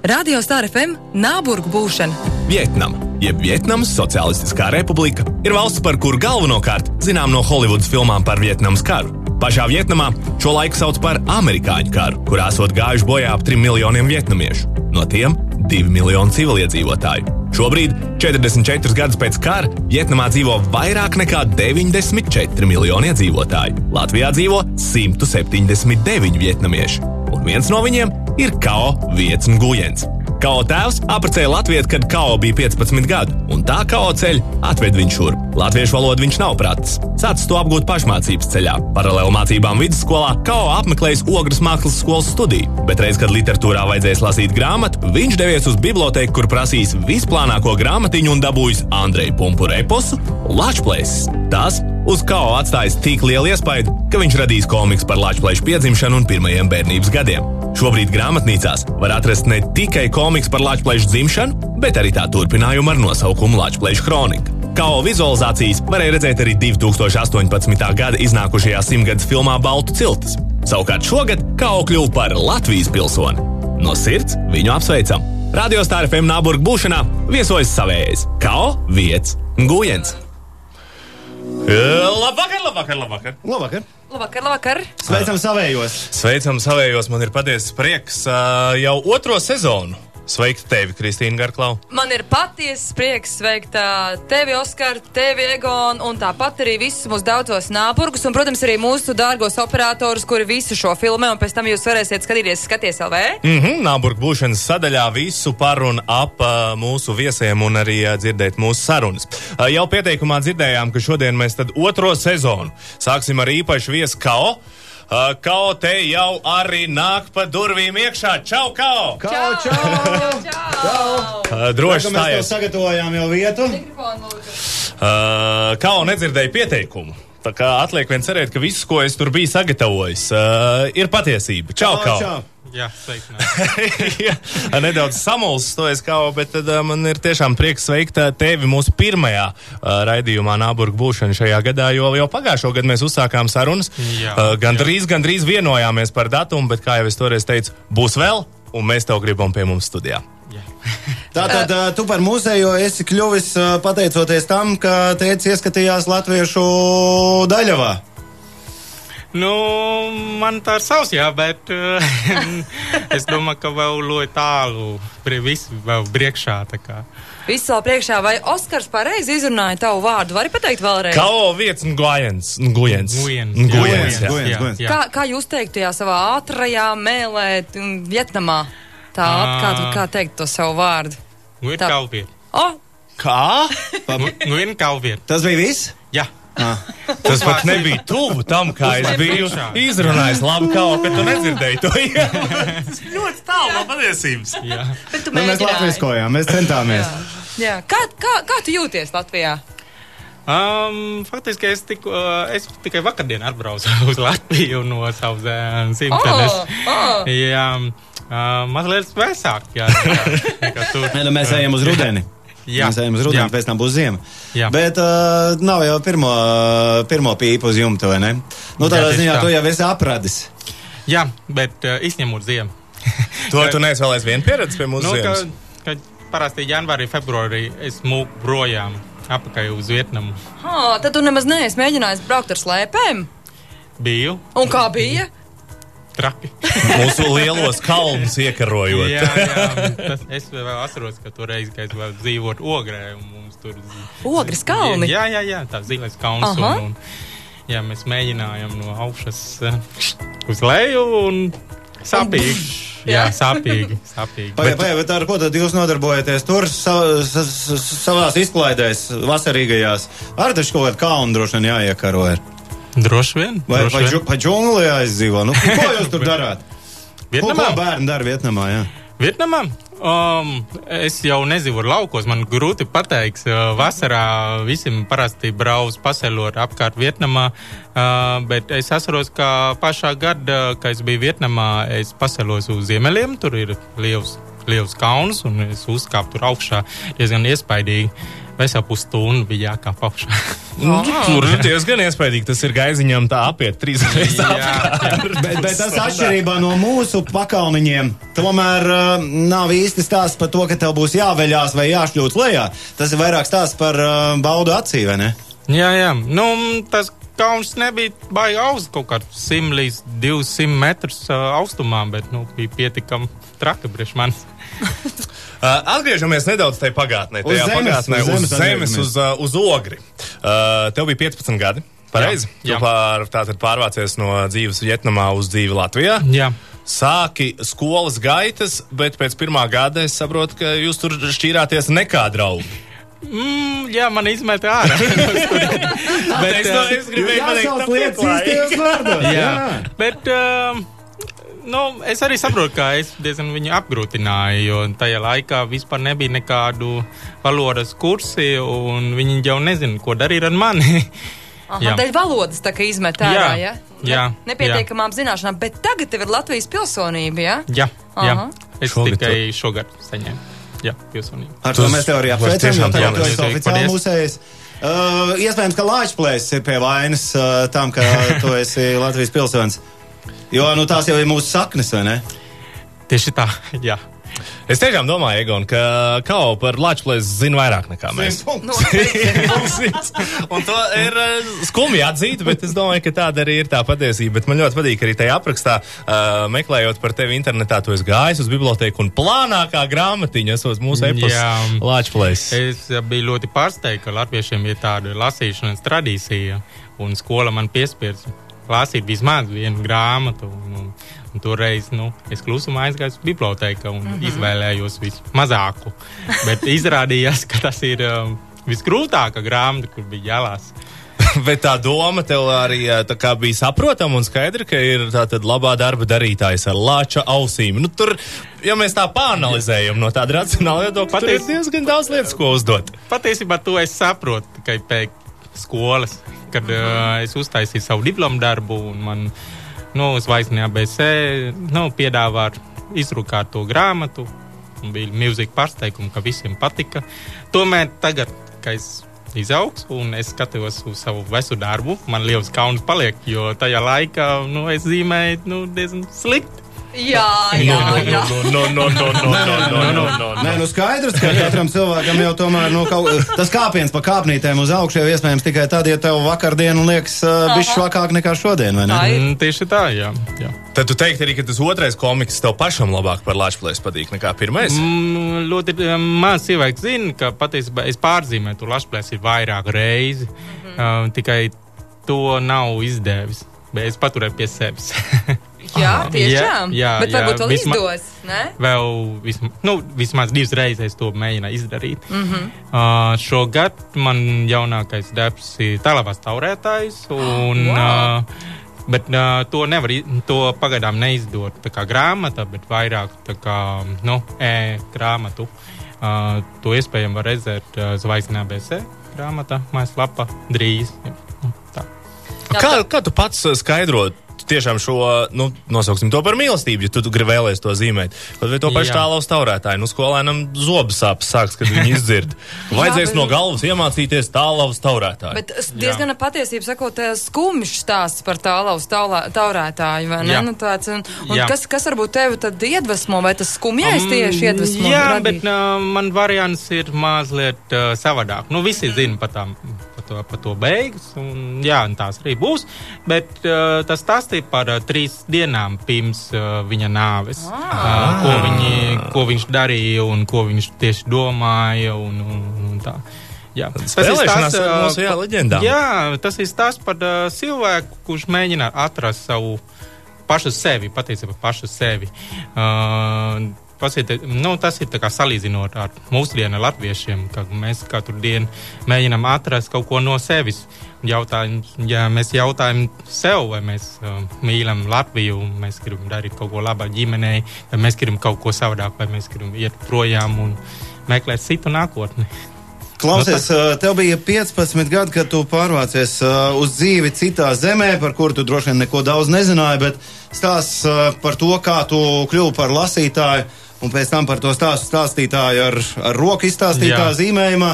Radio Star FM Nāburgu būšana. Vietnama, jeb Vietnamas Socialistiskā republika, ir valsts, par kuru galvenokārt zinām no Holivudas filmām par Vietnamas karu. Pašā Vietnamā šo laiku sauc par amerikāņu karu, kurā esot gājuši bojā ap 3 miljoniem vietnamiešu. No tiem 2 miljoni civiliedzīvotāju. Šobrīd, 44 gadus pēc kara, Vietnamā dzīvo vairāk nekā 94 miljoni iedzīvotāju. Latvijā dzīvo 179 vietnamieši, un viens no viņiem ir Kao Viets Nguyens. Kao tēvs apprecēja Latviju, kad Kao bija 15 gadu, un tā Kao ceļš atved viņu šurp. Latviešu valodu viņš nav pratis. Sācis to apgūt pašmācības ceļā. Paralēli mācībām vidusskolā Kao apmeklējis Ogres mākslas skolas studiju, bet reiz, kad literatūrā vajadzēs lasīt grāmatu, viņš devies uz bibliotēku, kur prasīs visplānāko grāmatiņu un dabūjis Andreju Pumpuru eposu Lačplēsis. Tas uz Kao atstājis tik lielu iespaidu, ka viņš radīs komiks par Latvijas piedzimšanu un pirmajiem bērnības gadiem. Šobrīd grāmatnīcās var atrast ne tikai komiks par Latvijas dzimšanu, bet arī tā turpinājumu ar nosaukumu Latvijas kronika. Kao vizualizācijas varēja redzēt arī 2018. gada iznākušajā simtgades filmā Baltu ciltis. Savukārt šogad Kao kļuva par Latvijas pilsoni. No sirds viņu apsveicam! Radio Stāra FM Nāburgu būšanā viesojas savējais Kao Viets Gujens. Labvakar, labvakar, labvakar! Labvakar! Labvakar, labvakar! Sveicam savējos! Sveicam savējos, man ir patiesas prieks uh, jau otro sezonu. Sveikt tevi, Kristīna Garklau. Man ir patiesas prieks sveikt tevi, Oskar, tevi, Egon, un tāpat arī visus mūsu daudzos nāpurgus, un, protams, arī mūsu dārgos operatorus, kuri visu šo filmē, un pēc tam jūs varēsiet skatīties, skaties LV. Mm -hmm, Nāburgu būšanas sadaļā visu par un ap mūsu viesiem un arī dzirdēt mūsu sarunas. Jau pieteikumā dzirdējām, ka šodien mēs tad otro sezonu sāksim ar īpašu viesu Kao. Kao te jau arī nāk pa durvīm iekšā. Čau, Kao! Čau, čau! Čau! Uh, droši Mēs to stājies. sagatavojām jau vietu. Uh, Kao nedzirdēja pieteikumu. Tā kā atliek vien cerēt, ka viss, ko es tur biju sagatavojis, uh, ir patiesība. Čau, Kao! Jā, sveicināti. Jā, nedaudz samulstojas, kā, bet tad, uh, man ir tiešām prieks sveikt uh, tevi mūsu pirmajā uh, raidījumā, Nāburgu būšana šajā gadā, jo jau pagājušo gadu mēs uzsākām sarunas. Jā, uh, gan drīz, gan drīz vienojāmies par datumu, bet, kā jau es toreiz teicu, būs vēl, un mēs tev gribam pie mums studijā. Jā. Tātad uh, tu par muzeju esi kļuvis uh, pateicoties tam, ka tēvs ieskatījās latviešu daļavā. Nu, man tā ir savs, jā, bet uh, es domāju, ka vēl ļoti tālu visu vēl priekšā. Viss vēl priekšā, vai Oskars pareizi izrunāja tavu vārdu? Vari pateikt vēlreiz? Kao vietas un gujens. Gujens. Gujens, Un jā. Gujens, jā. Gujens, jā, gujens. jā. Kā, kā jūs teiktu tajā savā ātrajā mēlē, mm, Vietnamā? Tā, kā, tu- kā teikt to savu vārdu? Nu, ir Tā. kalviet. O, Kā? Nu, nu, kalviet. Tas bija viss? Jā. Ah. Tas pat nebija tuvu tam, kā es biju izrunājis. Labi, ka tu nedzirdēji to. Tas ļoti tālu no patiesības. jā. bet tu Nu, mēs latviskojām, mēs centāmies. Jā. Kā, kā, kā tu jūties Latvijā? Um, faktiski es, tiku, uh, es tikai vakardien atbraucu uz Latviju no savas uh, dzimtenes. Oh, oh. Jā, uh, mazliet vēsāk. Jā, nekā tur. Nē, nu, mēs ejam uz rudeni. Jā, Mēs ejam uz rudeni, jā. pēc tam būs ziema. Jā. Bet uh, nav jau pirmo, pirmo pīpu uz jumta, vai ne? Nu, Jā, tādā tieši ziņā tā. tu jau esi apradis. Jā, bet uh, izņemot ziemu. To tu neesi vēl aizvien pieredzējis pie mūsu Nu, ka, ziemas. ka parasti janvārī, februārī es mūku projām apakaļ uz Vietnamu. Oh, tad tu nemaz neesi mēģinājis braukt ar slēpēm. Biju Un kā bija? Traki. Mūsu lielos kalnus iekarojot. jā, jā, tas, es vēl atceros, ka toreiz, vēl dzīvoju Ogrē, tur Ogres kalni? Jā, jā, jā tā zilais kalns. Aha. Un, un, jā, mēs mēģinājām no augšas uh, uz leju un sāpīgi. Jā, sāpīgi. sāpīgi. Pagaidiet, pagaidiet, bet ar ko tad jūs nodarbojaties tur sa, sa, sa, savās izklaidēs, vasarīgajās? Ar taču kaut kādu kalnu droši vien jāiekaro. Ir. Droši vien. Vai droši pa, vien. džu, pa džungli jāizdzīvo? Nu, ko jūs tur darāt? Ko, Vietnamā? ko bērni dara Vietnamā? Jā? Vietnamā? Um, es jau nezinu, laukos man grūti pateikt. Uh, vasarā visiem parasti brauc paseļot apkārt Vietnamā, uh, bet es atceros, ka pašā gada, kad es biju Vietnamā, es paseļos uz ziemeļiem. Tur ir liels, liels kalns un es uzkāpu tur augšā diezgan iespaidīgi. Es jau pusstundu biju jākāp augšā. Nu, Tur ir diezgan iespaidīgi. Tas ir gaiziņam tā apiet trīs reizes. Bet, bet tas atšķirībā no mūsu pakalniņiem, tomēr uh, nav īsti stāsts par to, ka tev būs jāveļās vai jāšļūts lejā. Tas ir vairāk stāsts par uh, baudu acī, vai ne? Jā, jā. Nu, tas kalns nebija baigi augsts, kaut kāds 100 līdz 200 metrus uh, augstumā, bet nu, bija pietiekami traki priekš manis. Uh, atgriežamies nedaudz tajā pagātnē. Uz Tajā zemes, pagātnē, uz uz zemes zemes, atgriežamies. uz, uh, uz ogri. Uh, tev bija 15 gadi. Pareizi. Tu Jā. pār, tātad pārvācies no dzīves Vietnamā uz dzīvi Latvijā. Jā. Sāki skolas gaitas, bet pēc pirmā gada es saprotu, ka jūs tur šķīrāties nekā draugi. Mm, jā, man izmetā ārā. no bet, es, uh, es gribēju pateikt, Jāsauc lietas pieklājīgi. īstajos vārdos. Jā, bet uh, nu, es arī saprotu, ka es diezgan viņu apgrūtināju, jo tajā laikā vispār nebija nekādu valodas kursi, un viņi jau nezina, ko darīt ar mani. Aha, Jā. dēļ valodas tā kā izmet ārā, Jā, ja? jā, Ne, nepietiekamām zināšanām, bet tagad tev ir Latvijas pilsonība, ja? jā, jā. Es Šogad tikai šogad saņēmu. Jā, pilsonību. Ar to mēs tev arī apsveicam, jo tagad tu esi oficiāli mūsējis. Uh, iespējams, ka Lāčplēs ir pie vainas uh, tam, ka tu esi Latvijas pilsonis. Jo nu, tās jau ir mūsu saknes, vai ne? Tieši tā, jā. Es tiešām domāju, Egon, ka kaut par Latvijas zina vairāk nekā mēs. Un to ir uh, skumji atzīt, bet es domāju, ka tāda arī ir tā patiesība. Bet man ļoti patīk arī tajā aprakstā, uh, meklējot par tevi internetā, tu esi gājis uz biblioteku un plānākā grāmatiņa esot mūsu Jā. Latvijas. Es biju ļoti pārsteigts, ka latviešiem ir tāda lasīšanas tradīcija, un skola man piespiedz lasīt vismaz vienu grāmatu. Un, un, un toreiz nu, es klusumā aizgāju uz biblioteku un mm -hmm. izvēlējos vismazāko. Bet izrādījās, ka tas ir um, visgrūtākā grāmata, kur bija jālasa. Bet tā doma tev arī tā kā bija saprotama un skaidra, ka ir tātad labā darba darītājs ar lāča ausīm. Nu, tur, ja mēs tā pāanalizējam no tāda racionāla viedokļa, tad ir diezgan daudz lietas, ko uzdot. Patiesībā to es saprotu tikai pēc skolas, kad uh, es uztaisīju savu diplomu darbu un man nu, zvaigznājā ABC nu, piedāvā izrukāt to grāmatu. Bija milzīgi pārsteigumi, ka visiem patika. Tomēr tagad, kad es izaugs un es skatos uz savu vecu darbu, man liels kauns paliek, jo tajā laikā nu, es zīmēju nu, diezgan slikti. Jā, jā, jā. No, no, no, no, no, no, no, no, Nē, nu skaidrs, ka katram cilvēkam jau tomēr nu, kaut, tas kāpiens pa kāpnītēm uz augšu jau iespējams tikai tad, ja tev vakardiena liekas uh, bijis švakāk nekā šodien, vai ne? Tā ir. Mm, tieši tā, jā. jā. Tad tu teiksi arī, ka tas otrais komiks tev pašam labāk par Latvijas patīk nekā pirmais. Mm, ļoti um, maz cilvēku zina, ka patiesībā es pārzīmēju to lašplēsi vairāk reizi. Mm -hmm. uh, tikai to nav izdevis. Bet es paturēju pie sevis. Jā, tiešām. Jā, jā, Bet jā, varbūt vēl visma- izdos, ne? Vēl visma, nu, vismaz divas reizes es to mēģināju izdarīt. Mm -hmm. uh, šogad man jaunākais darbs ir tālākās taurētājs. Un, Wow. uh, Bet uh, to nevar, to pagaidām neizdot tā kā grāmata, bet vairāk kā nu, e-grāmatu. Uh, to iespējams var redzēt uh, Zvaigznā BC grāmatā, mājaslapā drīz. Jā, nu, tā. Jā, Kā, kā tu pats uh, skaidro tiešām šo, nu, nosauksim to par mīlestību, ja tu, tu gribi vēlēties to zīmēt? Vai to pašu Jā. tālaus taurētāju? Nu, skolēnam zobas sāpes sāks, kad viņi izdzird. Vajadzēs bet- no galvas iemācīties tālaus taurētāju. Bet diezgan patiesībā sakot, skumjš stāsts par taulā- taurētāju, vai ne? Jā. Nu, tāds, un, un Jā. kas, kas varbūt tevi tad iedvesmo, vai tas skumjais tieši iedvesmo? Um, Jā, radīt? bet uh, man variants ir mazliet uh, savādāk. Nu, visi zina par, tām, to, par to beigas, un, jā, un tās arī būs. Bet uh, tas stāstīja par uh, trīs dienām pirms uh, viņa nāves. Uh, ko, viņi, ko viņš darīja un ko viņš tieši domāja. Un, un, un tā. Jā. Tas ir Spēlēšanās stāsts, ar uh, mūsu, jā, leģendām. Jā, tas ir stāsts par uh, cilvēku, kurš mēģina atrast savu pašu sevi, patiesībā pašu sevi. Uh, Pasiet, nu, tas ir tā salīdzinot ar mūsdienu latviešiem, ka mēs katru dienu mēģinām atrast kaut ko no sevis. Jautājums, ja mēs jautājam sev, vai mēs uh, mīlam Latviju, mēs gribam darīt kaut ko labu ģimenei, vai mēs gribam kaut ko savādāk, vai mēs gribam iet projām un meklēt citu nākotni. Klausies, uh, tev bija 15 gadi, kad tu pārvācies uh, uz dzīvi citā zemē, par kuru tu droši vien neko daudz nezināji, bet stāsts uh, par to, kā tu kļuvi par lasītāju, un pēc tam par to stāstu stāstītāju ar, ar roku izstāstītā Jā. zīmējumā.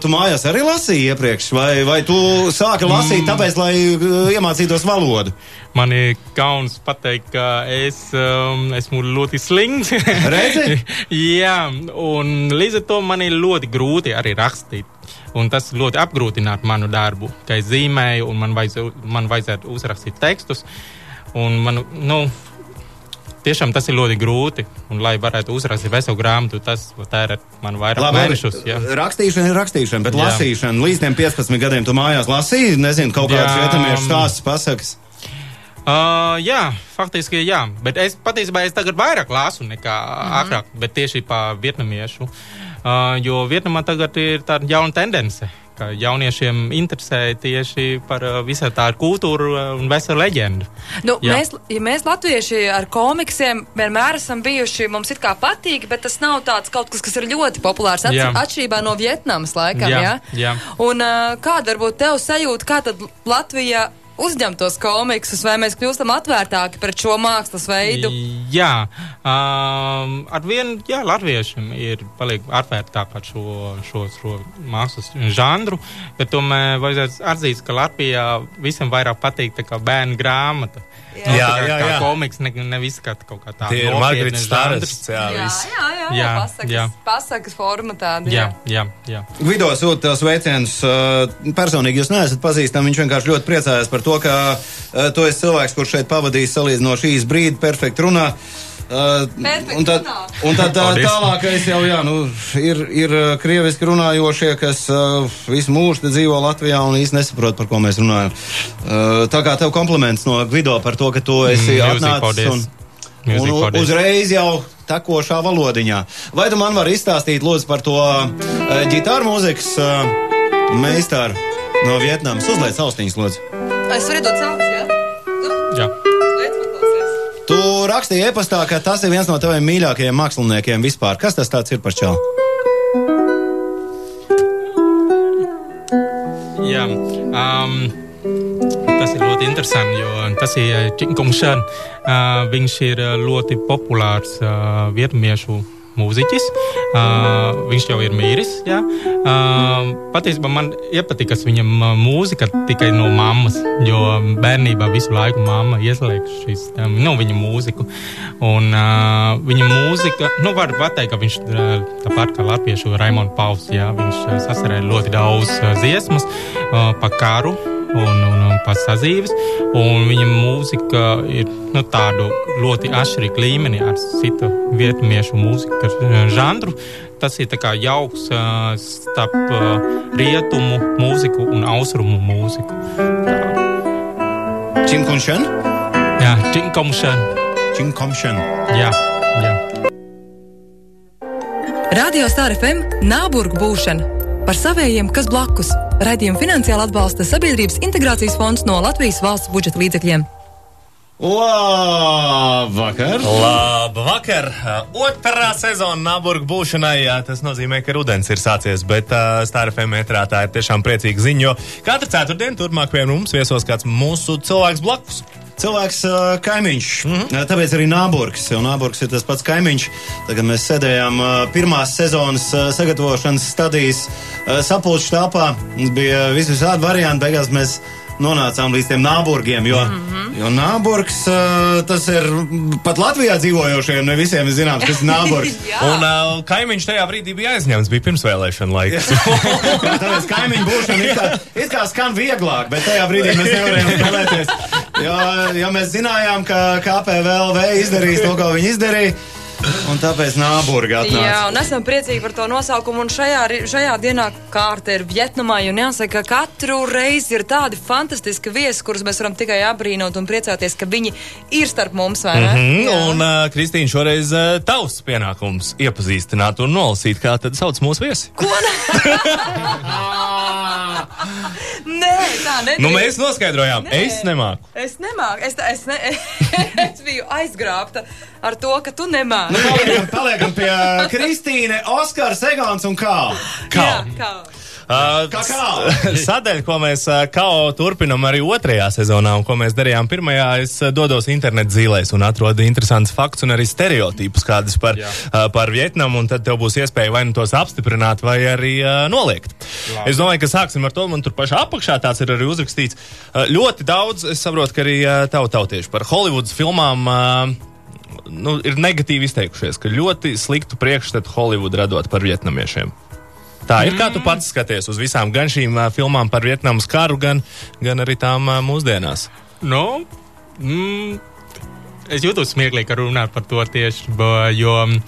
tu mājās arī lasīji iepriekš, vai, vai tu sāki lasīt tāpēc, lai uh, iemācītos valodu? Man ir kauns pateikt, ka es um, esmu ļoti slings. Redzi? Jā, un līdz ar to man ir ļoti grūti arī rakstīt. Un tas ļoti apgrūtinātu manu darbu, ka es zīmēju, un man, vajadz, man vajadzētu uzrakstīt tekstus. Un man, nu, tiešām tas ir ļoti grūti. Un, lai varētu uzrakstīt veselu grāmatu, tas tērē man vairāk Labi, mēnešus. jā. Rakstīšana ir rakstīšana, bet Jā. lasīšana līdz tiem 15 gadiem tu mājās lasīji, nezinu, kaut kādas vietamiešu stāstus pasakas. Uh, jā, faktiski jā, bet es patiesībā es tagad vairāk lasu nekā mm -hmm. agrāk, bet tieši par vietnamiešu. Uh, jo Vietnamā tagad ir tāda jauna tendence, ka jauniešiem interesē tieši par uh, visu tādu kultūru uh, un veselu leģendu. Nu, Jā. mēs, ja mēs latvieši ar komiksiem vienmēr esam bijuši, mums it kā patīk, bet tas nav tāds kaut kas, kas ir ļoti populārs. Atš atšķirībā no Vietnamas laikam. Jā, Jā, jā. Un uh, kāda varbūt tev sajūta, kā tad Latvija uzņem tos komiksus, vai mēs kļūstam atvērtāki pret šo mākslas veidu? Jā, um, ar vienu, jā, latviešiem ir paliek atvērtāk par šo, šo, šo mākslas žanru, bet tomēr vajadzētu atzīt, ka Latvijā visam vairāk patīk bērnu grāmata. Jā. Jā, jā, kā jā. komiks ne, nevis kā kaut kā tāda. Tie ir Margarita Stāras. Jā, Jā, jā, jā, jā, Jā, pasakas, jā. pasakas forma tāda. Jā, jā, jā. Gvido sūta tos veicienus. uh, Personīgi jūs neesat pazīstami. Viņš vienkārši ļoti priecājas par to, ka uh, tu esi cilvēks, kurš šeit pavadījis salīdzinoši īsu brīdi, perfekti runā. Uh, Perfekti un tad, un tad tā, Paldies. tālākais jau, jā, nu, ir, ir uh, krieviski runājošie, kas uh, visu mūžu te dzīvo Latvijā un īsti nesaprot, par ko mēs runājam. Uh, tā kā tev kompliments no Gvido par to, ka tu esi Mm, atnācis un, un paldies. uzreiz jau tekošā valodiņā. Vai tu man vari izstāstīt, lūdzu, par to uh, ģitāru mūzikas uh, meistaru no Vietnamas? Uzliec austiņas, lūdzu. Es varu dot savus, Tu rakstīji e-pastā, ka tas ir viens no taviem mīļākajiem māksliniekiem vispār. Kas tas ir par čelu? Jā, um, tas ir ļoti interesanti, jo tas ir Činkungs. Uh, viņš ir uh, ļoti populārs uh, vietnamiešu mūziķis. Uh, viņš jau ir mīris. Jā. Uh, patiesībā man iepatīkas viņam mūzika tikai no mammas, jo bērnībā visu laiku mamma ieslēdz šīs, nu, viņa mūziku. Un, uh, viņa mūzika, nu, var teikt, ka viņš tāpat kā Latviešu Raimons Pauls, jā, viņš sasarēja ļoti daudz dziesmas uh, par karu un, un, un pats sazīves. Un viņa mūzika ir nu, tādu ļoti atšķirīgu līmeni ar citu vietnamiešu mūzikas eh, žanru. Tas ir tā kā jauks uh, starp uh, rietumu mūziku un austrumu mūziku. Čimkunšan? Jā, Činkomšana. Čimkomšan. Jā, jā. Radio Star FM Nāburgu būšana. Par savējiem, kas blakus. Raidījumu finansiāli atbalsta Sabiedrības integrācijas fonds no Latvijas valsts budžeta līdzekļiem. Labvakar! Labvakar! Otrā sezona Nāburgu būšanai. jā, Tas nozīmē, ka rudens ir sācies, bet uh, Stāra FM metrā tā ir tiešām priecīga ziņa, jo katru ceturtdienu turpmāk pie mums viesos kāds mūsu cilvēks blakus. Cilvēks, kaimiņš. Mm -hmm. Tāpēc arī Nāburgs. Jo Nāburgs ir tas pats kaimiņš. Tagad mēs sēdējām pirmās sezonas sagatavošanas stadijas telpā. Mums bija visādi varianti. Beigās mēs nonācām līdz tiem Nāburgiem. Jo, mm -hmm. jo Nāburgs uh, tas ir pat Latvijā dzīvojošiem. Ne visiem ir zināms, kas ir Nāburgs. Un uh, kaimiņš tajā brīdī bija aizņemts, bija pirmsvēlēšana laiks. Tāpēc kaimiņu būšana it kā, it kā skan vieglāk, bet tajā brīdī mēs nevarējām spēlēties. Jo, jo mēs zinājām, ka KPVLV izdarīs to, ko viņi izdarīja. Un tāpēc Nāburga Jā, atnāca. un esam priecīgi par to nosaukumu. Un šajā, šajā dienā kārta ir Vietnamā. Un jāsaka, ka katru reizi ir tādi fantastiski viesi, kurus mēs varam tikai apbrīnot un priecāties, ka viņi ir starp mums. Mm, Jā. un, uh, Kristīna, šoreiz uh, tavs pienākums iepazīstināt un nolasīt, kā tad sauc mūsu viesi. Ko? Nē, tā nedrīkst. Nu, mēs noskaidrojām, Nē. es nemāku. Es nemāku. Es, es, ne, es biju aizgrābta ar to, ka tu nemāki. Paliekam, paliekam pie Kristīne, Oskars, Egons un kā. Kā? Jā, kā? Uh. Sadaļa, ko mēs uh, kao turpinam arī otrajā sezonā, un ko mēs darījām pirmajā, es uh, dodos internetu zīlēs un atrodu interesantus faktus un arī stereotipus kādus par, Jā. uh, par Vietnamu, un tad tev būs iespēja vai nu tos apstiprināt, vai arī uh, noliegt. Labi. Es domāju, ka sāksim ar to, man tur pašā apakšā tāds ir arī uzrakstīts. Uh, ļoti daudz, es saprotu, ka arī uh, tautieši par Hollywoods filmām. Uh, Nu, ir negatīvi izteikušies, ka ļoti sliktu priekšstatu Holivudu radot par vietnamiešiem. Tā ir kā tu pats skaties uz visām gan šīm uh, filmām par Vietnamas karu, gan, gan arī tām uh, mūsdienās. Nu, mm, es jūtos smieklīgi, ka runāt par to tieši, jo mm,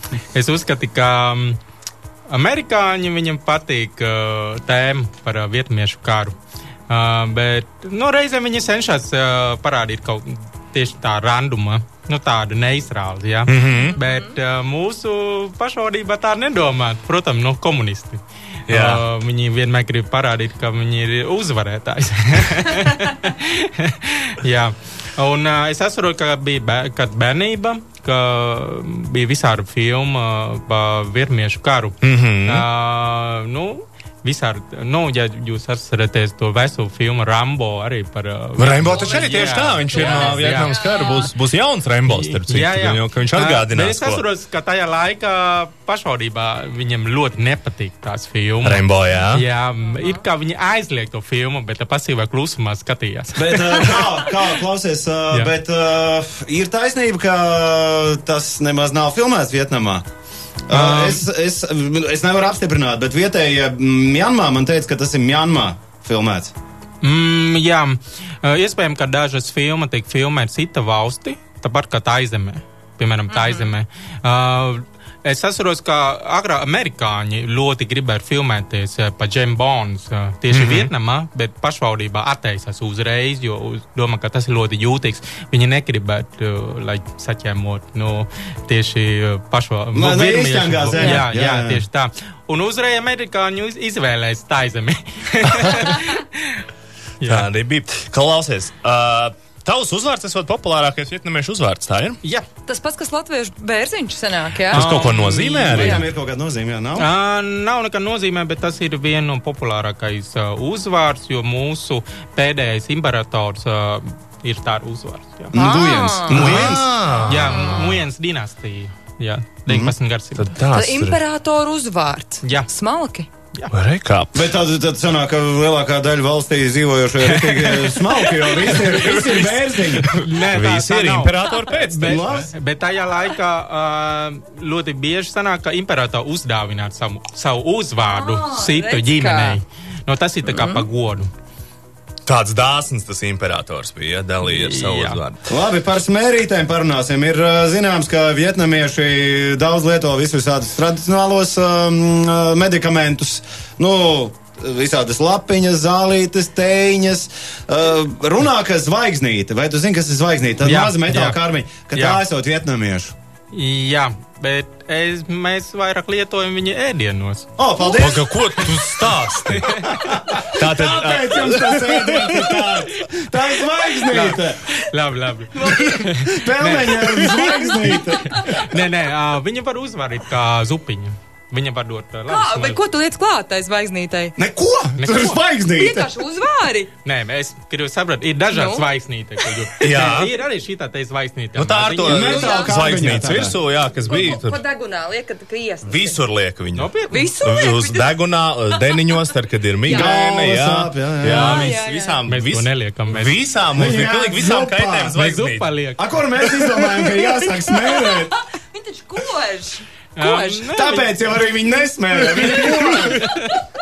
es uzskatu, ka mm, amerikāņi viņam patīk uh, tēma par uh, vietnamiešu karu. Uh, bet nu, reizē viņi cenšas uh, parādīt kaut tieši tā randuma, nu, tādu neizrāli. Ja? Mm -hmm. Bet uh, mūsu pašvaldībā tā nedomā. Protams, nu, komunisti. Jā. Uh, viņi vienmēr grib parādīt, ka viņi ir uzvarētājs. Jā. Un uh, es saprotu, ka bija bē, kad bērnība, ka bija visādi filmu par vietnamiešu karu. Mm -hmm. uh, nu, Visādi, nu, ja jūs atceraties to veselu filmu Rambo arī par. Uh, Rainbow taču arī tieši tā, viņš ir Jā, no jā. Vietnamas kara, būs, būs jauns Rainbow, starp citu, Jā, jā. ka viņš Bet atgādinās. Es saprotu, ka tajā laikā pašvaldībā viņam ļoti nepatīk tās filmas. Rainbow, jā. Jā, it kā viņi aizliek to filmu, bet pasīvā klusumā skatījās. Bet, uh, kā, kā klausies, uh, Jā. bet uh, ir taisnība, ka tas nemaz nav filmēts Vietnamā. Uh, es, es, es nevaru apstiprināt, bet vietējie Mjanmā man teica, ka tas ir Mjanmā filmēts. Mm, jā, Uh, iespējams, ka dažas filmas tiek filmētas cita valsti, tāpat kā Taizemē. Piemēram, Taizemē. Uh, Es atceros, ka agrāk amerikāņi ļoti gribēja filmēties uh, pa James Bonds uh, tieši mm -hmm. Vietnamā, bet pašvaldībā atteicās uzreiz, jo domā, ka tas ir ļoti jūtīgs. Viņi negribētu, uh, lai saķēmot nu, tieši uh, pašvaldību. Lai neizķengā zemi. Jā, jā, Jā, jā, jā. tieši tā. Un uzreiz amerikāņi iz- izvēlējās Taizemi. Tā arī bija. Klausies, uh, tavs uzvārds esot populārākais vietnamiešu uzvārds, tā ir? jā. Tas pats, kas latviešu bērziņš senāk, jā? Tas kaut ko nozīmē arī. Viņam ir kaut kāda nozīme, jā, nav? Uh, nav nekāda nozīmē, bet tas ir viens no populārākais uh, uzvārds, jo mūsu pēdējais imperators uh, ir tā uzvārds. Jā, Dujens. Dujens. Ah, jā Mujens dinastija. Jā, 19. gadsimta. Tad Tad tas ir. imperatoru uzvārds. Jā. Smalki. Rekāp. Bet tad, tad sanāk, ka lielākā daļa valstī dzīvojošie ir tikai smalki, jo visi ir, visi ir bērziņi. Nē, Visi ir imperatori pēc Bet, bet tajā laikā uh, ļoti bieži sanāk, ka imperators uzdāvināt savu, savu uzvārdu redz kā. ģimenei. No, tas ir tā kā mm. pagodu. Tāds dāsns tas imperators bija, ja, dalīja ar savu uzvārdu. Labi, par smērītēm parunāsim. Ir zināms, ka vietnamieši daudz lieto visus visādus tradicionālos um, medikamentus. Nu, Visādas lapiņas, zālītes, tēņas. Uh, runā, ka zvaigznīte, vai tu zini, kas ir zvaigznīte? Tā maza metāla jā. karmiņa, ka Jā. tā esot vietnamiešu. Jā, bet es, mēs vairāk lietojam viņu ēdienos. O, paldies! Paga, ko tu stāsti? Tā tad. Kāpēc jums tas ēdiens ir tāds? Tā ir zvaigznīte! Labi, labi. Pelmeņa ar zvaigznīte! nē, nē, viņa var uzvarīt kā zupiņu. Viņa var dot vai maļas. ko tu liec klāt tai zvaigznītei? Neko! Neko. Tur ir zvaigznīte! Vienkārši uzvāri. Nē, es gribu saprast, ir dažādas Nu? nu? zvaigznītes. Jā. ir arī šī tā zvaigznīte. Nu, tā ar to tādā. virsū, jā, kas bija Ko tur. degunā liekat, ka iesnas? Visur liek viņu. Nopietni. Visu liek? Uz degunā, deniņos, tad, kad ir migrēna, jā, jā, jā. jā, vis, visām, Mēs to neliekam, mēs- Visām, mums ir pilnīgi visām kaitēm Mēs zvaigznīt. zupa liekam. A, kur mēs izdomājam, ka jāsāk smērēt? Viņi taču kož. Kož. Tāpēc jau arī viņi nesmērē. Viņi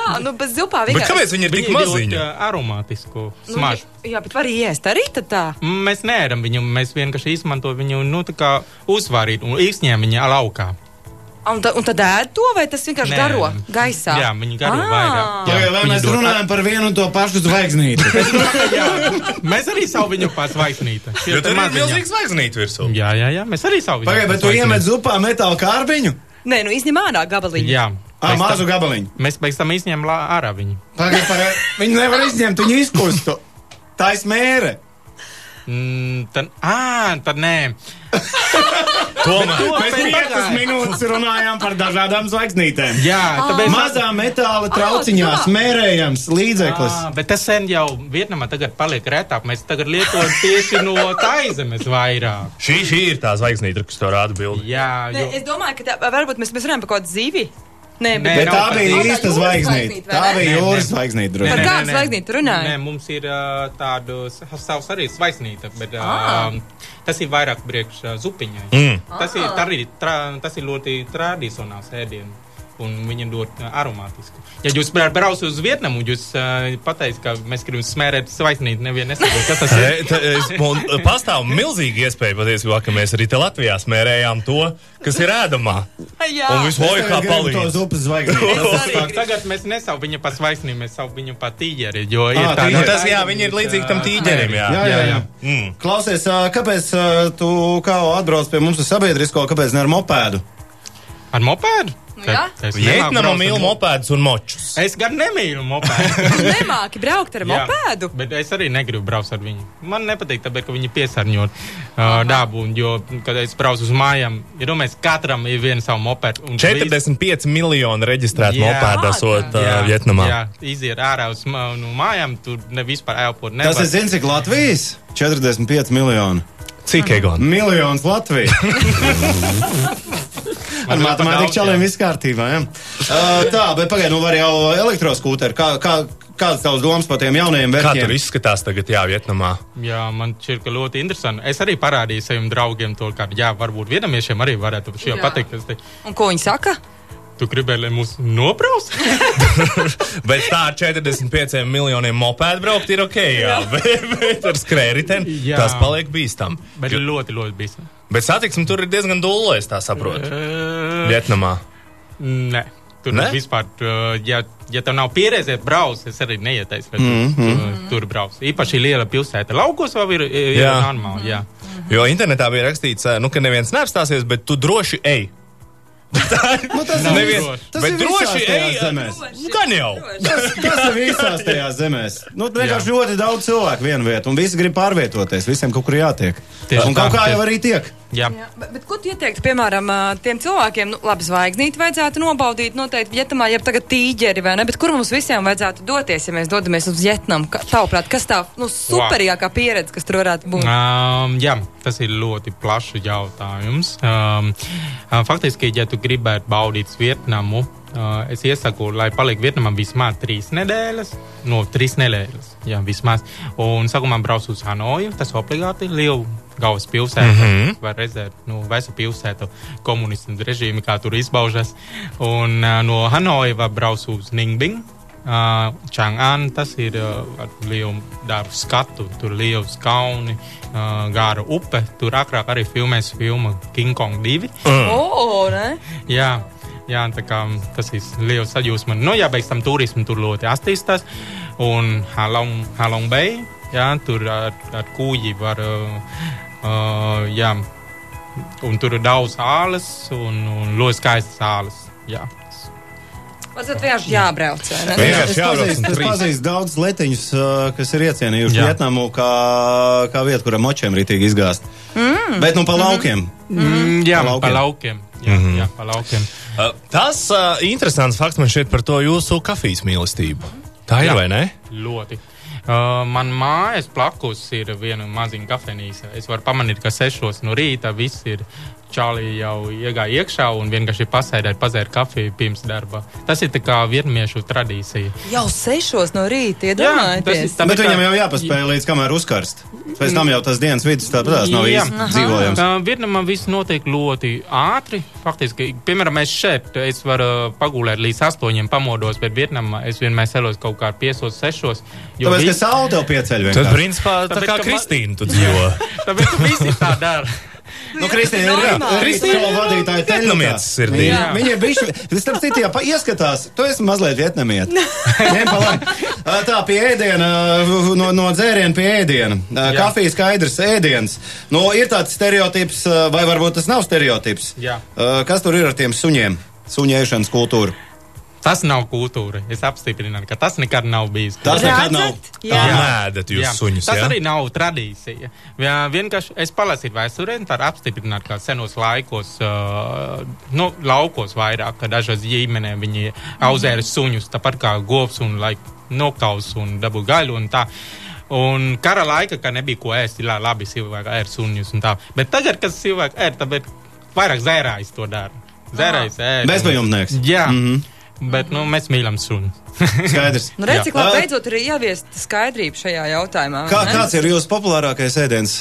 Kā? Nu, bez zupā Bet vienkārši. kāpēc viņi ir tik maziņi? aromātisku Nu, smaržu. Jā, bet var iest arī tad tā. Mēs neēram viņu, mēs vienkārši izmantojam viņu, nu, tā kā uzvārīt un izņēma viņu laukā. Un, ta, un tad ēd to, vai tas vienkārši Nē. garo gaisā? Jā, viņi garo Ā. vairāk. Jā. Vai viņi mēs dod- runājam par vienu un to pašu zvaigznīti? Jā, mēs arī savu viņu pārsvaigznīti. Jo tur ir milzīgs zvaigznīt virsū. Jā, jā, jā, mēs arī savu viņu Pagaidiet, bet tu iemet zupā metāla kārbiņu? Nē, nu izņem ārā gabaliņu. Jā. Pēc mazu tam- gabaliņu. Mēs pēc tam izņēmām lā- ārā viņu. Pagaidiet, pagaidiet. Viņi nevar izņemt, viņi izkustu. Tā ir smēre. Mm, tad, ā, tad nē. Tomēr. Mēs piecas minūtes runājām par dažādām zvaigznītēm. Jā, tāpēc Mazā metāla trauciņā tā. smērējams līdzeklis. Ah, bet tas sen jau Vietnamā tagad paliek retāk. Mēs tagad lietojam tieši no taizemes vairāk. Šī, šī ir tā zvaigznīte, kas to rāda bildi. Jā, Ne, jo, es domāju, ka tā, varbūt mēs, mēs runājam par kaut kādu zivi. Nē, bet Bet nav tā bija īsta zvaigznīte. zvaigznīte, vai Tā ne? bija jūras zvaigznīte. Par droši. kādu zvaigznīti runāja? Nē, mums ir uh, tādu savs arī svaisnīta, bet Ah. uh, tas ir vairāk priekš zupiņai. Mm. Tas, ir, Ah. tā arī, tra, tas ir ļoti tradicionāls ēdiens. Un viņa ļoti uh, aromātiska. Ja jūs bra- braucat uz Vietnamu, jūs uh, pateiksiet, ka mēs gribam smērēt svaisnīti. Nevienu nesaprot, kas tas ir. Ta- es- un Pastāv milzīga iespēja patiesībā, ka mēs arī te Latvijā smērējām to, kas ir ēdamā. Jā, Un visu laiku kā Es gribu to palīdz. zupas zvaigznīti. Es arī Tagad, mēs nesaucam viņu par svaisnīti, mēs saucam viņu par tīģeri. Jo ir Ah, tā, tīģeri. Nu, tas, jā, viņi ir līdzīgi tam tīģerim, jā. Jā, jā, jā. Mm. Klausies, kāpēc tu kā atbrauc pie mums uz sabiedrisko, kāpēc ne ar mopēdu? Ar mopēdu? Vietnama nemāku mīl mopēdus un močus. Es gan nemīlu mopēdu. Tu nemāki braukt ar Jā, mopēdu. Bet es arī negribu braukt ar viņu. Man nepatīk, tāpēc, ka viņi piesārņot uh, dabu. Un, jo, kad es braucu uz mājām, ir domājis, katram ir viena savu mopedu. un 45 miljoni reģistrētu mopēdu esot Jā, uh, Vietnamā. Jā, iziet ārā uz ma- no mājām, tur ne vispār elpot. Tas ir zini, cik Latvijas? 45 miljoni. Cik Egon? Miljons Latvijas. Ar matemātiku čaliem jā. viss kārtībā. Ja? Uh, tā, bet pagaidi, nu var jau elektroskūteri. Kā, kā, kādas tavas domas par tiem jaunajiem Kā tur izskatās tagad, jā, Vietnamā? Jā, man šķiet, ka ļoti interesanti. Es arī parādīju saviem draugiem to, ka, jā, varbūt vietnamiešiem arī varētu šī Jā. patikt. Te, Un ko viņi saka? tu gribēji, lai mūs nobraus? Bet tā ar 45 miljoniem mopēdu braukt ir ok, jā, bet, bet ar skrējēju Jā. tas paliek bīstam. Bet ļoti, ļoti bīstami. Bet satiksme tur ir diezgan dūla, es tā saprotu. Uh, Vietnamā. Nē. Tur Ne? vispār, ja, ja tev nav pieredze braukt, es arī neieteicu, Mhm. tu, tu, tur brauc. Īpaši liela pilsēta. Laukos vēl ir, ir Jā. normāli. Jā. Jo internetā bija rakstīts, nu, ka neviens neapstāsies, bet tu droši ej. Nu, tas ir Nevien, droši. Tas bet ir droši ej. zemēs. Nu, gan jau. Tas, tas ir visās tajās zemēs. Nu, vienkārši ļoti daudz cilvēku vienu vietu, un visi grib pārvietoties. Visiem kaut kur jātiek. Tieši un kaut tā, kā jau arī tiek. Jā. Jā, bet, bet ko tu ieteiktu, piemēram, tiem cilvēkiem, nu, labi, zvaigznīti vajadzētu nobaudīt noteikti Vietamā, ja tagad tīģeri vai ne, bet kur mums visiem vajadzētu doties, ja mēs dodamies uz Vietnamu? Ka- Tavuprāt, kas tā, nu, superīgākā pieredze, kas tur varētu būt? Um, jā, tas ir ļoti plašs jautājums. Um, faktiski, ja tu gribētu baudīt Vietnamu, uh, es iesaku, lai paliek Vietnamā vismaz trīs nedēļas. No trīs nedēļas, jā, vismaz. Un sākumā brauc uz Hanoju, tas obligāti ir liela galvaspilsēta. Mm -hmm. Var redzēt, nu, vecu pilsētu komunistu režīmu, kā tur izbaužas. Un uh, no Hanoja braukt uz Ningbing. Uh, Chang'an tas ir uh, ar lielu darbu skatu, tur liels kauni, uh, gāra upe. Tur agrāk arī filmēs filmu King Kong 2. O, ne? Jā, jā tā kā tas ir liels sajūsma. Nu, jā, beigts tam turismu tur ļoti attīstās. Un Halong, Halong Bay, jā, tur ar, ar kūģi var, uh, uh, jā, un tur ir daudz āles un, un ļoti skaistas āles. Jā. Vajadzētu vienkārši jābrauc? Vienkārši jābrauc es pazīstu daudz letiņus, uh, kas ir iecienījuši. Vietnamu kā, kā vietu, kuram močiem rītīgi izgāzt. Mm. Bet nu pa laukiem. Mm, jā, Pa pa laukiem. laukiem. Jā, mm -hmm. jā, pa laukiem. Uh, Tas uh, interesants fakts man šeit par to jūsu kafijas mīlestību. Tā ir Jā. vai ne? Ļoti. Uh, man mājas blakus ir viena maziņa kafejnīca. Es varu pamanīt, ka sešos no rīta viss ir čālī jau iegāja iekšā un vienkārši pasēdēt, pazērt kafiju pirms darba. Tas ir tā kā vietnamiešu tradīcija. Jau sešos no rīta, tas iedomājieties. ir- Bet Tāpēc viņam tā- jau jāpaspēj līdz kamēr uzkarst. Pēc tam jau tas dienas vidus tāpat nav īsti dzīvojams. Vietnamā viss notiek ļoti ātri. Faktiski, piemēram, es šeit es varu pagulēt līdz astoņiem pamodos, bet Vietnamā es vienmēr celos kaut kā piecos, sešos. jo Tāpēc, ka vis- saule tev pieceļ vienkārši. principā, tā Tāpēc, kā ka Kristīna tu dzīvo. Tāpēc ka visi tā dara. Nu, Kristīna ir. Kristīna vadītāja Vietnamietis sirdī. Viņa, Jā. viņa ir bijusi, starp citu, ja ieskatās, tu esi mazliet vietnamiet. Ņem pa labi. Ā, Tā, pie ēdiena, no, no dzēriena pie ēdiena. Kafijas skaidrs ēdiens. Nu, ir tāds stereotips, vai varbūt tas nav stereotips. Jā. Kas tur ir ar tiem suņiem? Suņēšanas kultūra. Tas nav kultūra. Es apstiprinu, ka tas nekad nav bijis. Tas nekad nav. Jā. Tā nēdat jūs Jā. suņus. Tas jā? arī nav tradīcija. Jā, vienkārši es palasīju vēsturē, tā ir apstiprināta, ka senos laikos, uh, nu, laukos vairāk, ka dažās ģimenēs viņi auzēra suņus, tāpat kā govs un laik, nokaus un dabu gaļu un tā. Un kara laika, kad nebija ko ēst, ir labi cilvēki ēr suņus un tā. Bet tagad, kad cilvēki ēr, tad vairāk zērājs to dara. Zērājs ēr. Bezpajumtnieks. Jā. Mhm. Bet nu, mēs mīlam sunu. Skaidrs. Nu, redz, cik labi beidzot ir ieviest skaidrību šajā jautājumā. Kā, ne? kāds ir jūsu populārākais ēdiens?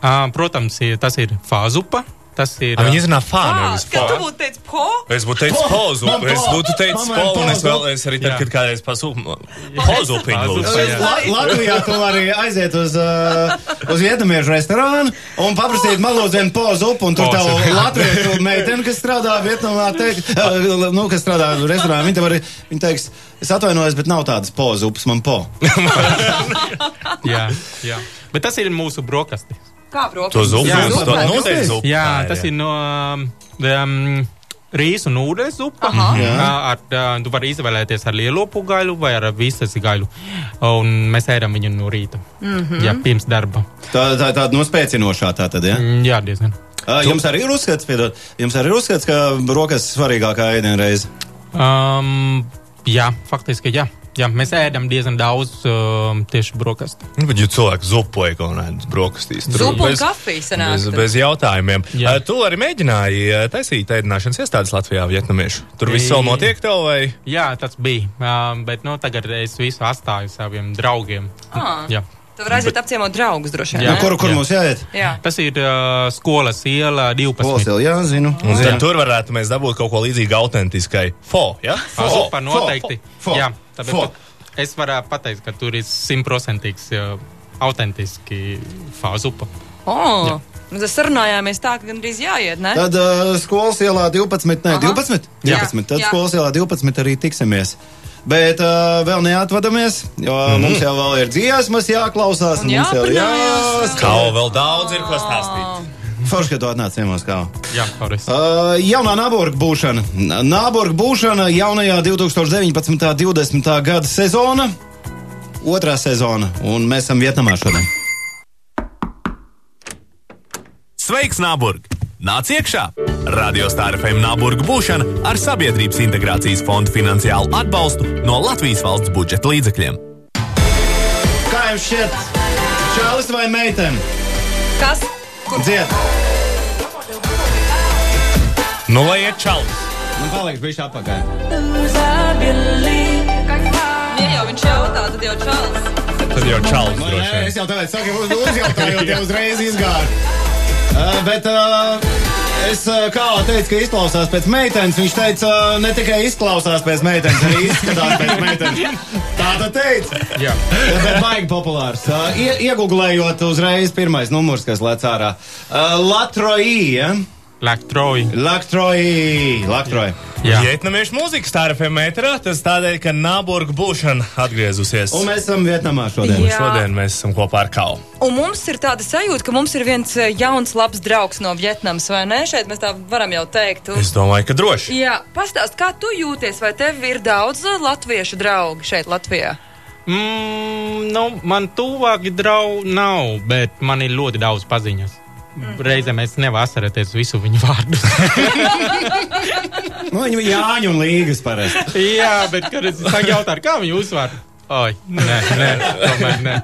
Uh, protams, tas ir fāzupa. Tas ir. A, Viņi ā, izrunā fānu. Ā, nevis Kad tu būtu teicis po? Es būtu teicis pozu, Man es po- būtu teicis po, un es pozu. vēl, es arī tad, kad kādreiz pasūku pozu piņu. Pozu. Latvijā tu vari aiziet uz, uh, uz vietnamiešu restorānu un paprasīt malūzienu pozu upu, un tur Pozu. tev latviešu meitene, kas strādā Vietnamā, teikt, uh, nu, kas strādā restorānā, viņa tev arī, viņa teiks, es atvainojos, bet nav tādas pozu upas, man po. jā, jā. Bet tas ir mūsu brokastis. Kā To brokastis? zupu, Jā, to noteikti zupu. Jā, tas ir no um, rīsu un ūdens zupa. Ar, uh, tu vari izvēlēties ar lielopu gaļu vai ar visas gaļu. Un mēs ēdam viņu no rīta. Mm -hmm. Jā, pirms darba. Tā, tā, tāda nospēcinošā tā tad, ja? Mm, Jā, diezgan. Uh, jums arī ir uzskats, piedod, jums arī ir uzskats, ka brokas ir svarīgākā ēdienreize. Um, jā, faktiski jā. Jā. Mēs ēdam diezgan daudz um, tieši brokastu. Nu, Bet, ja cilvēks zupoja kaut kādas brokastīs, tad Zupu un kafiju sanāk. Bez, bez jautājumiem. Jā. Uh, Tu arī mēģināji uh, taisīt ēdināšanas iestādes Latvijā, vietnamiešu. Tur viss vēl notiek tev vai? Jā, tas bija. Um, bet nu, tagad es visu atstāju saviem draugiem. Ā. Jā. Tu vari aiziet apciemot draugus droši vien. Jā. Nu, ne? kur, kur Jā. mums jāiet? Jā. Tas ir uh, skolas iela 12. Polsēl, jā, zinu. Un Jā. tad tur varētu mēs dabūt kaut ko līdzīgu autentiskai. Fo, ja? Tā zupa noteikti. fo, Jā, tāpēc fo. es varu pateikt, ka tur ir simtprocentīgs uh, autentiski fāzupa. O, mēs sarunājāmies tā, ka gandrīz jāiet, ne? Tad uh, skolas ielā 12, ne, Aha. 12? Jā. 12. Tad Jā. skolas ielā 12 arī tiksimies. Bet uh, vēl neatvadamies, jo mm -hmm. mums jau vēl ir dziesmas jāklausās. Un mums jau jāparunājas. jāskat. Kā vēl daudz ir ko stāstīt. Forši, ka tu atnāc ciemos kā. Jā, Horis. Uh, jaunā Nāborga būšana. Nāborga būšana jaunajā 2019. un 2020. gada sezona. Otrā sezona, un mēs esam Vietnamā šodien. Sveiks, Nāburg! Nāc iekšā! Radio Stāra FM Nāburga būšana ar Sabiedrības integrācijas fondu finansiālu atbalstu no Latvijas valsts budžeta līdzekļiem. Kā jums šķiet, čalis vai meitene? Kas? Kur? Dzied! Nu, lai iet čalis. Man paliks bišķi apakaļ. Ja jau viņš jautā, tad jau čalis. Tad jau čalis Man, droši nē, es jau tādu saku, uz, uzjautājot, jau uzreiz izgāju. Uh, bet uh, es uh, kā teicu, ka izklausās pēc meitenes. Viņš teica, ne tikai izklausās pēc meitenes, arī izskatās pēc meitenes. Tā tā teica. Jā. Bet baigi populārs. Ie, iegūlējot uzreiz pirmais numurs, kas lec ārā. Uh, Lektroji. Laktroī, Laktroī. Jā. Vietnamiešu mūzika stāra FM metrā, tas tādēļ, ka Nāburga būšana atgriezusies. Un mēs esam Vietnamā šodien. Jā. Šodien mēs esam kopā ar Kau. Un mums ir tāda sajūta, ka mums ir viens eh, jauns, labs draugs no Vietnamas, vai ne? Šeit mēs tā varam jau teikt. Un... Es domāju, ka droši. Jā, pastāst, kā tu jūties, vai tev ir daudz eh, latviešu draugu šeit Latvijā? Mm, nu, man tuvāki draugi nav, bet man ir ļoti daudz paziņas. Reizēm es nevaru atcerēties visu viņu vārdu. Nu, viņi ir Jāņu un Līgas parasti. Jā, bet, kad es sāku jautāt, kā viņu uzvar, oi, nē, nē, tomēr nē.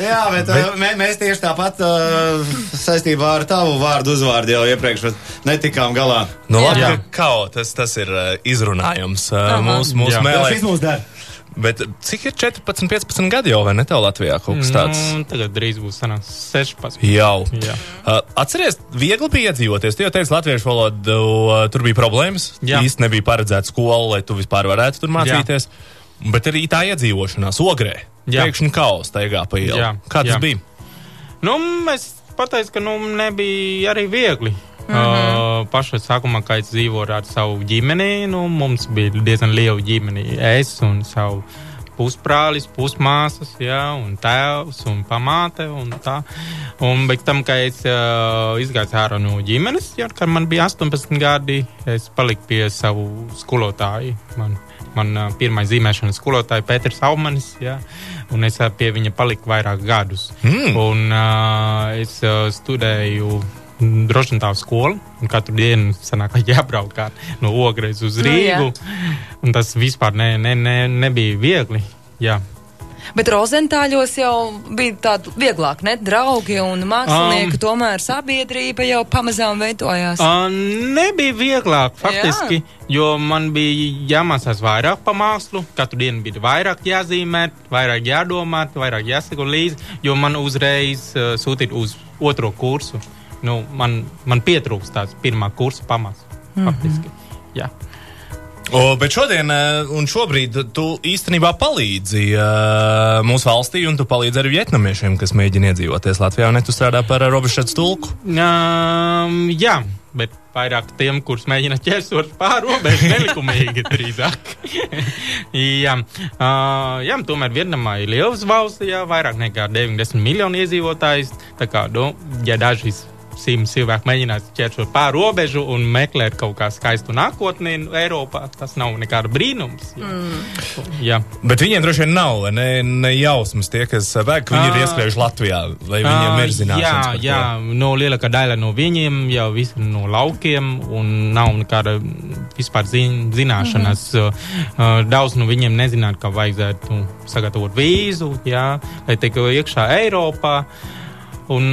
Jā, bet, bet... Mē, mēs tieši tāpat uh, saistībā ar tavu vārdu uzvārdu jau iepriekš netikām galā. Nu, labi, Jā. ka Kau, tas, tas ir uh, izrunājums uh, mūsu mūs Jā. Tas mēlē. viss mums dara. Bet cik ir 14, 15 gadi jau, vai ne tev Latvijā kaut kas tāds? Nu, tagad drīz būs sanāks 16. Jau. Jā. Uh, atceries, viegli bija iedzīvoties. Tu jau teici, latviešu valodu uh, tur bija problēmas. Jā. Īsti nebija paredzēta skola, lai tu vispār varētu tur mācīties. Bet arī tā iedzīvošanās ogrē. Jā. Pēkšņi kaus taigā pa ielu. Jā. Kā tas Jā. bija? Nu, es pateicu, ka nu, nebija arī viegli. Mm -hmm. uh, pašā sākumā, kad es dzīvoju ar savu ģimeni, nu, mums bija diezgan liela ģimene. Es un savu pusbrālis, pusmāsas, jā, un tēvs un pamāte un tā. Un pēc tam, kad es uh, izgāju ārā no ģimenes, jā, kad man bija 18 gadi, es paliku pie savu skolotāju. Man, man uh, pirmā zīmēšanas skolotāja Pēters Aumanis, jā, un es pie viņa paliku vairāk gadus. Mm. Un uh, es uh, studēju droši vien tā skola. Katru dienu sanāk, jābrauc no ogres uz Nu, Rīgu. un tas vispār ne, ne, ne, nebija viegli. Jā. Bet Rozentāļos jau bija tāda vieglāk, ne? Draugi un mākslinieki, um, tomēr sabiedrība jau pamazām veidojās. Uh, nebija vieglāk, faktiski, Jā. jo man bija jāmācās vairāk par mākslu. Katru dienu bija vairāk jāzīmē, vairāk jādomā, vairāk jāsako līdzi, jo man uzreiz uh, sūtīja uz otro kursu. Nu, man, man pietrūkst tāds pirmā kursa pamats. Mm -hmm. faktiski. Jā. O, bet šodien eh, un šobrīd tu īstenībā palīdzi uh, mūsu valstī, un tu palīdzi arī vietnamiešiem, kas mēģina iedzīvoties Latvijā, un ne tu strādā par robežu tulku. Um, jā, bet vairāk tiem, kurus mēģina ķērsot pāri robežai, nelikumīgi drīzāk. jā, uh, jā, tomēr Vietnamā ir liels valsts, jā, vairāk nekā 90 miljonu iedzīvotājs. Tā kā, nu, ja dažas simts cilvēku mēģinās ķērsot pāri robežu un meklēt kaut kā skaistu nākotni Eiropā, tas nav nekāda brīnums. Jā. Mm. jā. Bet viņiem droši vien nav ne, ne jausmas tie, kas bēg, ka viņi ir ieskrējuši Latvijā, lai viņiem ir zināšanas. Jā, jā, no lielākā daļa no viņiem jau visi no laukiem un nav nekāda vispār zin, zināšanas. Mm -hmm. Daudz no viņiem nezinātu, ka vajadzētu sagatavot vīzu, jā, lai tiktu iekšā Eiropā. Un,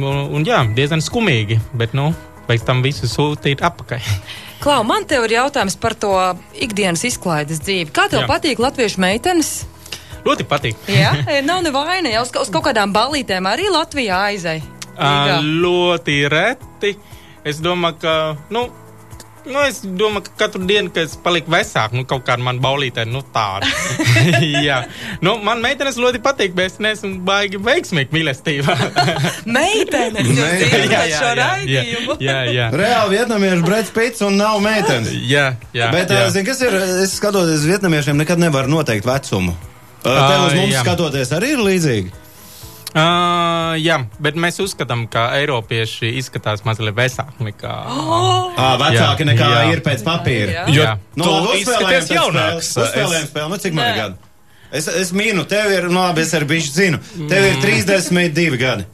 un, un jā, diezgan skumīgi, bet nu, pēc tam visu sūtīt atpakaļ. Klau, man te ir jautājums par to ikdienas izklaides dzīvi. Kā tev jā. patīk latviešu meitenes? Ļoti patīk. Jā, nav nevaina. Uz, uz kaut kādām balītēm arī Latvijā aizai. Ļoti reti. Es domāju, ka. Nu, Nu, es domāju, ka katru dienu, kad es paliku vecāks, nu, kaut kāda man baulītē, nu, tāda. jā, nu, man meitenes ļoti patīk, bet es neesmu baigi veiksmīgi mīlestībā. meitenes, jūs zināt šo raidījumu. jā, jā. Reāli vietnamiešu Breds Pits un nav meitenes. jā, jā. Bet, jā. Zin, kas ir, es skatoties vietnamiešiem, nekad nevaru noteikt vecumu. Tev uz mums jā. skatoties arī ir līdzīgi. Uh, jā, bet mēs uzskatām, ka Eiropieši izskatās mazliet vecāki nekā. Oh! À, vecāki jā, nekā jā. ir pēc papīra. Jo no, uzspēlējums jaunāks. Uzspēlējums spēle, nu cik man ir gadi? Es, es mīnu, tev ir, nu labi, es arī bišķi zinu, tev ir 32 gadi.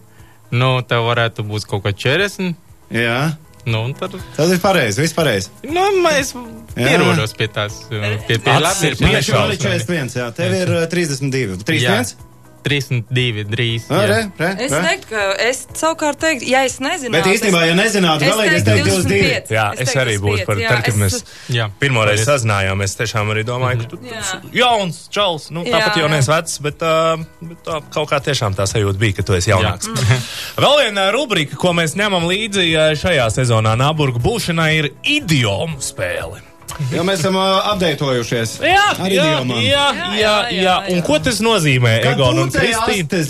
Nu, tev varētu būt kaut kā 40. Jā. Nu, tad... Tas ir pareizi, viss pareizi. Nu, es pierodos pie tās, pie, pie labi. Ir 41, jā, tev ir 32. 31? 32 drīz. Jā. Re, re, es teiktu, ka es savukārt teiktu, ja es nezinātu. Bet īstenībā, ja nezinātu, galīgi es teiktu 22. Jā, es, es arī būtu par, tad, kad mēs jā, pirmoreiz sazinājāmies, tiešām arī domāju, ka tu esi jauns, čals, nu, tāpat jau neesi vecs, bet, uh, bet tā, kaut kā tiešām tā sajūta bija, ka tu esi jaunāks. Mm. Vēl viena rubrika, ko mēs ņemam līdzi šajā sezonā Nāburgu būšanai, ir idiomu spēle. Jo mēs esam uh, apdeitojušies. Jā, jā, jā, jā, jā, jā. Un ko tas nozīmē, Egon un Kristīna?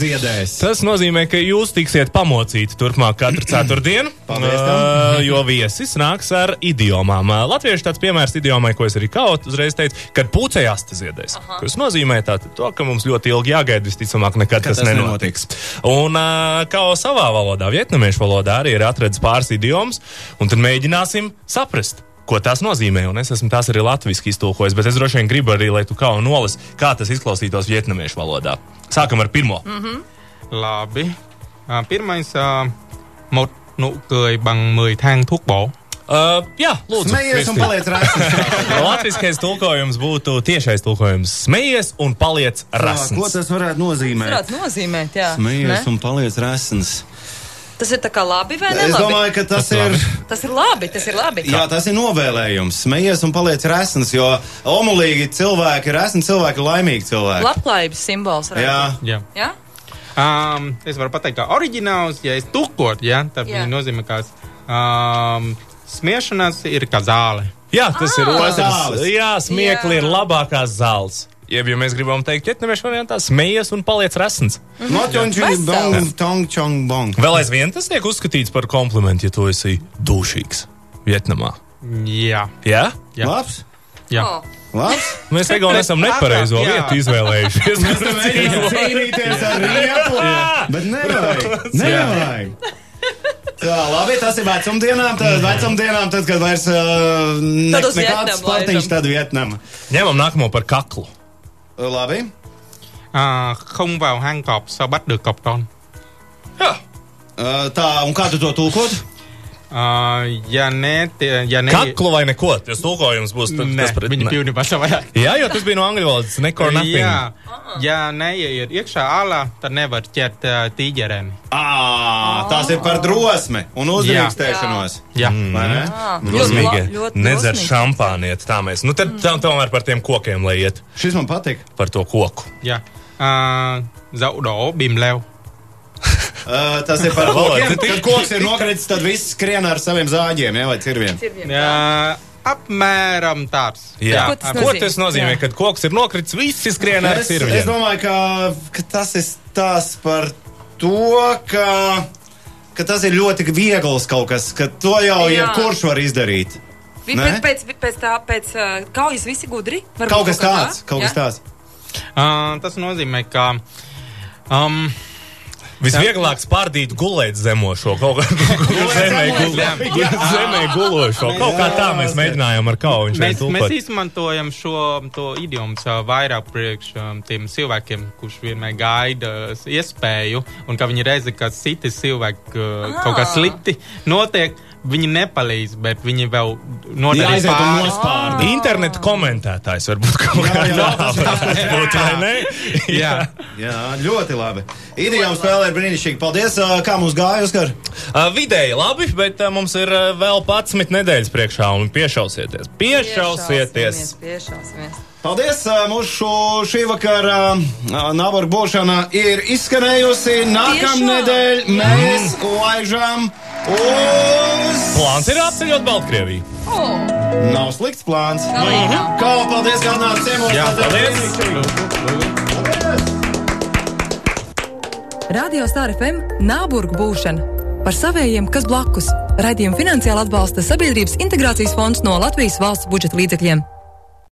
Tas nozīmē, ka jūs tiksiet pamocīti turpmāk katru ceturtdienu, uh, jo viesis nāks ar idiomām. Uh, latviešu tāds piemērs idiomai, ko es arī kaut uzreiz teicu, kad pūcējās tas ziedēs. Tas nozīmē tātad to, ka mums ļoti ilgi jāgaida, visticamāk, nekad tas, tas nenotiks. Un uh, kā savā valodā, vietnamiešu valodā arī ir atradzis pāris idiomas, un tad mēģināsim saprast ko tas nozīmē. Un es esmu tās arī latviešu iztulkojis, bet es droši vien gribu arī, lai tu kā un nolas, kā tas izklausītos vietnamiešu valodā. Sākam ar pirmo. Mm -hmm. Labi. Uh, pirmais, uh, một nụ cười bằng 10 thang thuốc bổ. Uh, jā, lūdzu. Smejies un paliec rasns. Latviskais tulkojums būtu tiešais tulkojums. Smejies un paliec rasns. Ko tas varētu nozīmēt? Tas varētu nozīmēt, jā. Smejies ne? un paliec rasns. Tas ir tā kā labi vai ne? Es domāju, ka tas, tas ir. Tas ir labi, tas ir labi. Jā, tas ir novēlējums. Smejies un paliec resns, jo omulīgi cilvēki ir resni cilvēki, ir laimīgi cilvēki. Labklājības simbols. Jā. Jā. Jā? Um, es varu pateikt, ka oriģināls, ja es tulkot, ja, tad Jā. viņa nozīmē, ka um, smiešanās ir kā zāle. Jā, tas ir Ah. otrs. Zāles. Jā, smiekli Jā. ir labākās zāles. Jeb, ja mēs gribam teikt, vietnamiešu variantā, smejies un paliec čong, bong. Vēl aizvien tas tiek uzskatīts par komplimentu, ja tu esi dušīgs Vietnamā. Jā, Jā? jā. Labs. Jā. Oh. Labs. Mēs Egon esam nepareizo Jā. vietu izvēlējušies. Mēs tam mēģinām cīnīties ar riepu, bet nevajag. Nevajag. Tā, labi, tas ir vecumdienām. Tad vecumdienām, tad, kad vairs uh, ne, nekāds sportiņš, tad Vietnama. Ņemam nākamo par kaklu. Labi. À, không vào hang cọp sao bắt được cọp con? Jā. Tā, un kā tu to tulkot? À, ja ne, tie- ja ne, Kaklu vai neko? Tas tulkojums būs tad- ne, tas pret- viņi ne. pilnībā savādāk. Jā, jo tas bija no angļu valodas. Neko nothing. Jā, ja neieiet iekšā ālā, tad nevar ķert uh, tīģereni. À, tas ir par drosmi un uzrīkstēšanos. Jā. Ah, Drosmīgi. ļoti, ļoti Nedzer šampāniet. Tā mēs. Nu, tad tā, tomēr par tiem kokiem lai iet. Šis man patīk. Par to koku. Jā. Đổ bìm leo. Uh, tas ir par kokiem. Kad koks ir nokritis, tad viss skrien ar saviem zāģiem, ja, vai cirviem. Jā, apmēram tāds. Jā. Ko tas Ko nozīmē? tas nozīmē? Jā. Kad koks ir nokritis, visi skrien ar Es, es sirviem. domāju, ka, ka tas ir stāsts par to, ka, ka tas ir ļoti viegls kaut kas, ka to jau Jā. jebkurš var izdarīt. Vi- Ne? Pēc, pēc, pēc tā, pēc kaujas visi gudri. Kaut kas tāds, kaut kas Jā? tāds. Uh, tas nozīmē, ka. Um, Visvieglāk spārdīt gulēt zemošo, kaut kā zemē, gul, zemē gulošo. Kaut kā tā mēs mēģinājām ar kauju. Mēs, mēs izmantojam šo to idiomu vairāk priekš um, tiem cilvēkiem, kurš vienmēr gaida uh, iespēju, un ka viņi redz, ka citi cilvēki uh, kaut kā Ah. slikti notiek. Viņi nepalīdz, bet viņi vēl nodarīs pāri. nospārdi. Internetu komentētājs varbūt kaut kā jā, tā varētu būt, vai ne? Jā. Jā, ļoti labi. Idioms spēlē ir brīnišķīgi. Paldies, kā mums gāja, Oskar. Uh, vidēji labi, bet uh, mums ir uh, vēl 11 nedēļas priekšā un piešausieties. Piešausieties! Piešausimies. Paldies! Mūsu šī vakara nabaga būšana ir izskanējusi. Nākamnedēļ mēs laižam uz. Plāns ir apceļot Baltkrieviju. Oh, Nav slikts plāns. Galīgi nav. Kā paldies, ka atnācāt ciemos. Jā, paldies. brīnišķīgi. Radio Star FM Nāburgu būšana par savējiem, kas blakus. Radījumu finansiāli atbalsta Sabiedrības integrācijas fonds no Latvijas valsts budžeta līdzekļiem.